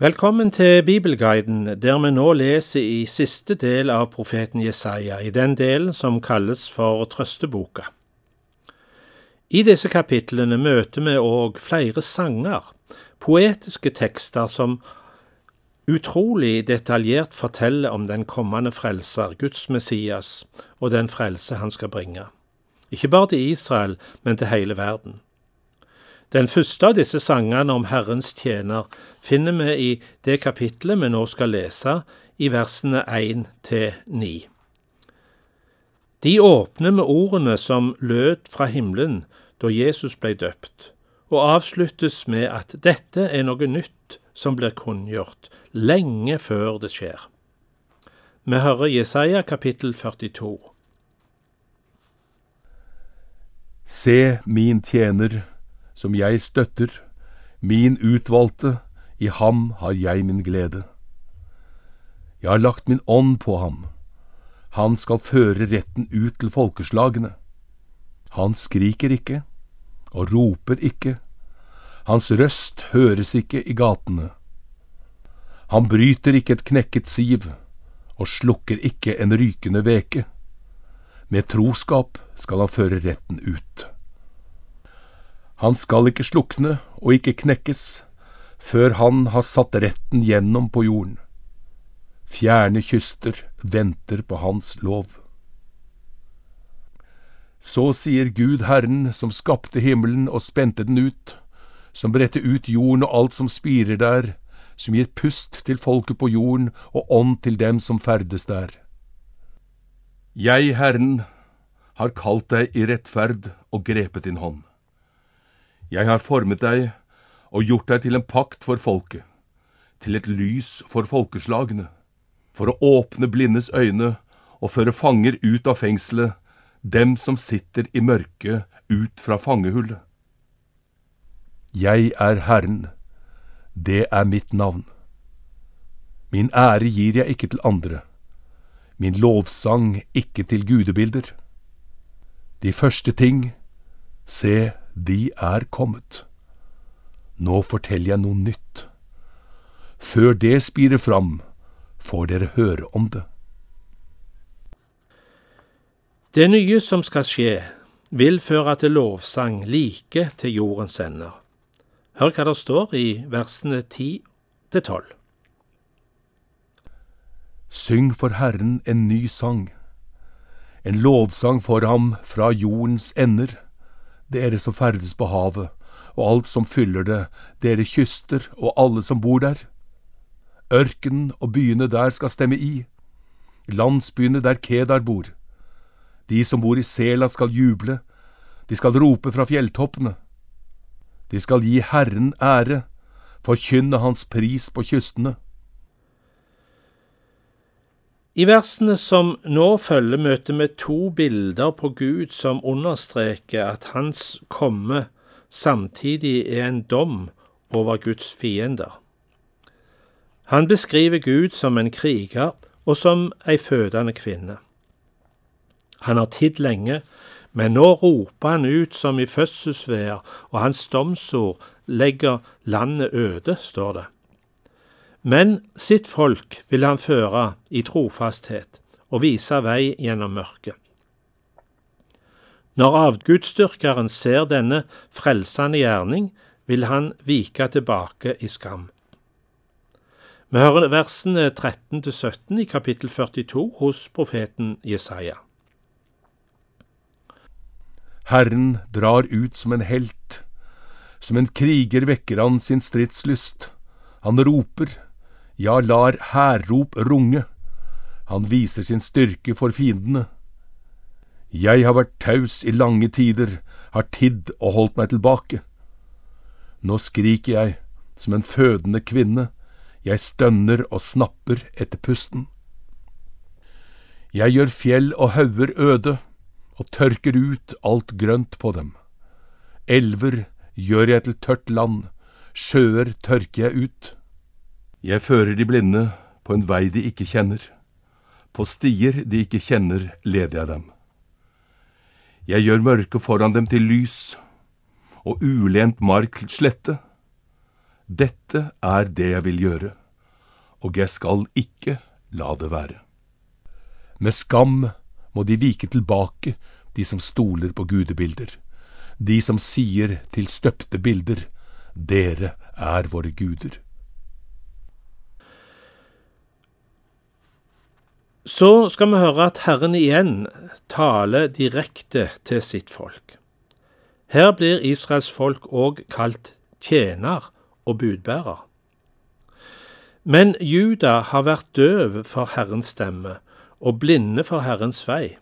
Velkommen til Bibelguiden, der vi nå leser i siste del av profeten Jesaja, i den delen som kalles for Trøsteboka. I disse kapitlene møter vi òg flere sanger, poetiske tekster som utrolig detaljert forteller om den kommende frelser, Guds Messias, og den frelse han skal bringe. Ikke bare til Israel, men til hele verden. Den første av disse sangene om Herrens tjener finner vi i det kapitlet vi nå skal lese, i versene 1 til 9. De åpner med ordene som lød fra himmelen da Jesus ble døpt, og avsluttes med at dette er noe nytt som blir kunngjort, lenge før det skjer. Vi hører Jesaja kapittel 42. Se min tjener, som jeg støtter, min utvalgte, i ham har jeg min glede. Jeg har lagt min ånd på ham, han skal føre retten ut til folkeslagene. Han skriker ikke og roper ikke, hans røst høres ikke i gatene. Han bryter ikke et knekket siv og slukker ikke en rykende veke. Med troskap skal han føre retten ut. Han skal ikke slukne og ikke knekkes før han har satt retten gjennom på jorden. Fjerne kyster venter på hans lov. Så sier Gud Herren, som skapte himmelen og spente den ut, som bredte ut jorden og alt som spirer der, som gir pust til folket på jorden og ånd til dem som ferdes der. Jeg, Herren, har kalt deg i rettferd og grepet din hånd. Jeg har formet deg og gjort deg til en pakt for folket, til et lys for folkeslagene, for å åpne blindes øyne og føre fanger ut av fengselet, dem som sitter i mørket ut fra fangehullet. Jeg er Herren, det er mitt navn. Min ære gir jeg ikke til andre, min lovsang ikke til gudebilder. De første ting, se, de er kommet. Nå forteller jeg noe nytt. Før det spirer fram, får dere høre om det. Det nye som skal skje, vil føre til lovsang like til jordens ender. Hør hva det står i versene 10 til 12. Syng for Herren en ny sang, en lovsang for ham fra jordens ender dere som ferdes på havet, og alt som fyller det, dere kyster og alle som bor der. Ørkenen og byene der skal stemme i, landsbyene der Kedar bor. De som bor i Sela skal juble, de skal rope fra fjelltoppene. De skal gi Herren ære, forkynne Hans pris på kystene. I versene som nå følger, møter vi to bilder på Gud som understreker at hans komme samtidig er en dom over Guds fiender. Han beskriver Gud som en kriger og som ei fødende kvinne. Han har tidd lenge, men nå roper han ut som i fødselsvær, og hans domsord legger landet øde, står det. Men sitt folk vil han føre i trofasthet og vise vei gjennom mørket. Når avgudsdyrkeren ser denne frelsende gjerning, vil han vike tilbake i skam. Vi hører versene 13 17 i kapittel 42 hos profeten Jesaja. Herren drar ut som en helt, som en kriger vekker han sin stridslyst. Han roper, ja, lar hærrop runge. Han viser sin styrke for fiendene. Jeg har vært taus i lange tider, har tidd og holdt meg tilbake. Nå skriker jeg som en fødende kvinne, jeg stønner og snapper etter pusten. Jeg gjør fjell og hauger øde, og tørker ut alt grønt på dem. Elver gjør jeg til tørt land, sjøer tørker jeg ut. Jeg fører de blinde på en vei de ikke kjenner. På stier de ikke kjenner, leder jeg dem. Jeg gjør mørket foran dem til lys, og ulent mark til slette. Dette er det jeg vil gjøre, og jeg skal ikke la det være. Med skam må de vike tilbake, de som stoler på gudebilder, de som sier til støpte bilder, dere er våre guder. Så skal vi høre at Herren igjen taler direkte til sitt folk. Her blir Israels folk òg kalt tjener og budbærer. Men Juda har vært døv for Herrens stemme og blinde for Herrens vei.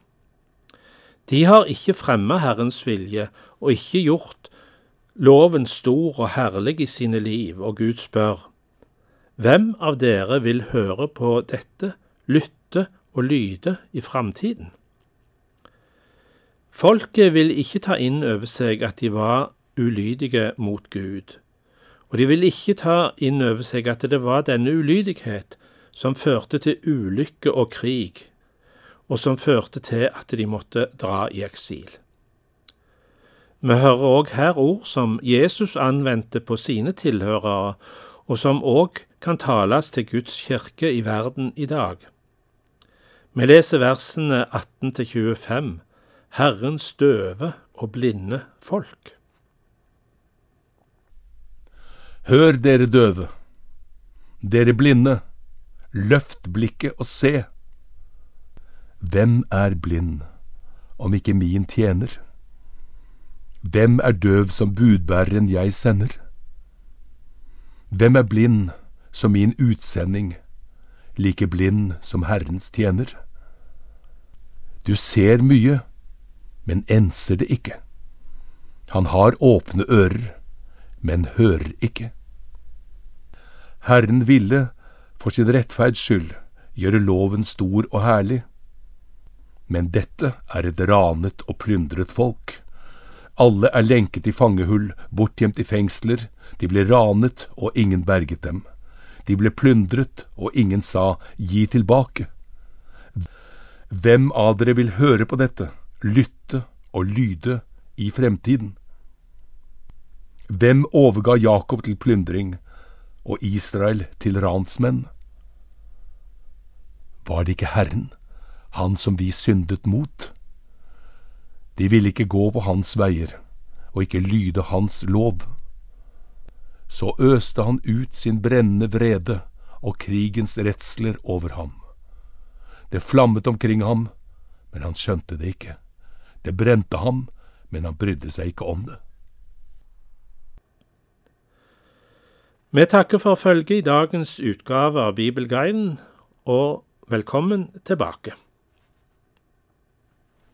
De har ikke fremma Herrens vilje og ikke gjort loven stor og herlig i sine liv, og Gud spør, Hvem av dere vil høre på dette, lytte og lyde i framtiden? Folket vil ikke ta inn over seg at de var ulydige mot Gud, og de vil ikke ta inn over seg at det var denne ulydighet som førte til ulykke og krig, og som førte til at de måtte dra i eksil. Vi hører òg her ord som Jesus anvendte på sine tilhørere, og som òg kan tales til Guds kirke i verden i dag. Vi leser versene 18 25, Herrens døve og blinde folk. Hør, dere døve, dere blinde, løft blikket og se. Hvem er blind, om ikke min tjener? Hvem er døv som budbæreren jeg sender? Hvem er blind som min utsending, like blind som Herrens tjener? Du ser mye, men enser det ikke. Han har åpne ører, men hører ikke. Herren ville, for sin rettferds skyld, gjøre loven stor og herlig. Men dette er et ranet og plyndret folk. Alle er lenket i fangehull, bortgjemt i fengsler, de ble ranet, og ingen berget dem. De ble plyndret, og ingen sa gi tilbake. Hvem av dere vil høre på dette, lytte og lyde i fremtiden? Hvem overga Jakob til plyndring og Israel til ransmenn? Var det ikke Herren, Han som vi syndet mot? De ville ikke gå på hans veier og ikke lyde hans lov. Så øste han ut sin brennende vrede og krigens redsler over ham. Det flammet omkring ham, men han skjønte det ikke. Det brente ham, men han brydde seg ikke om det. Vi takker for følget i dagens utgave av Bibelguiden, og velkommen tilbake.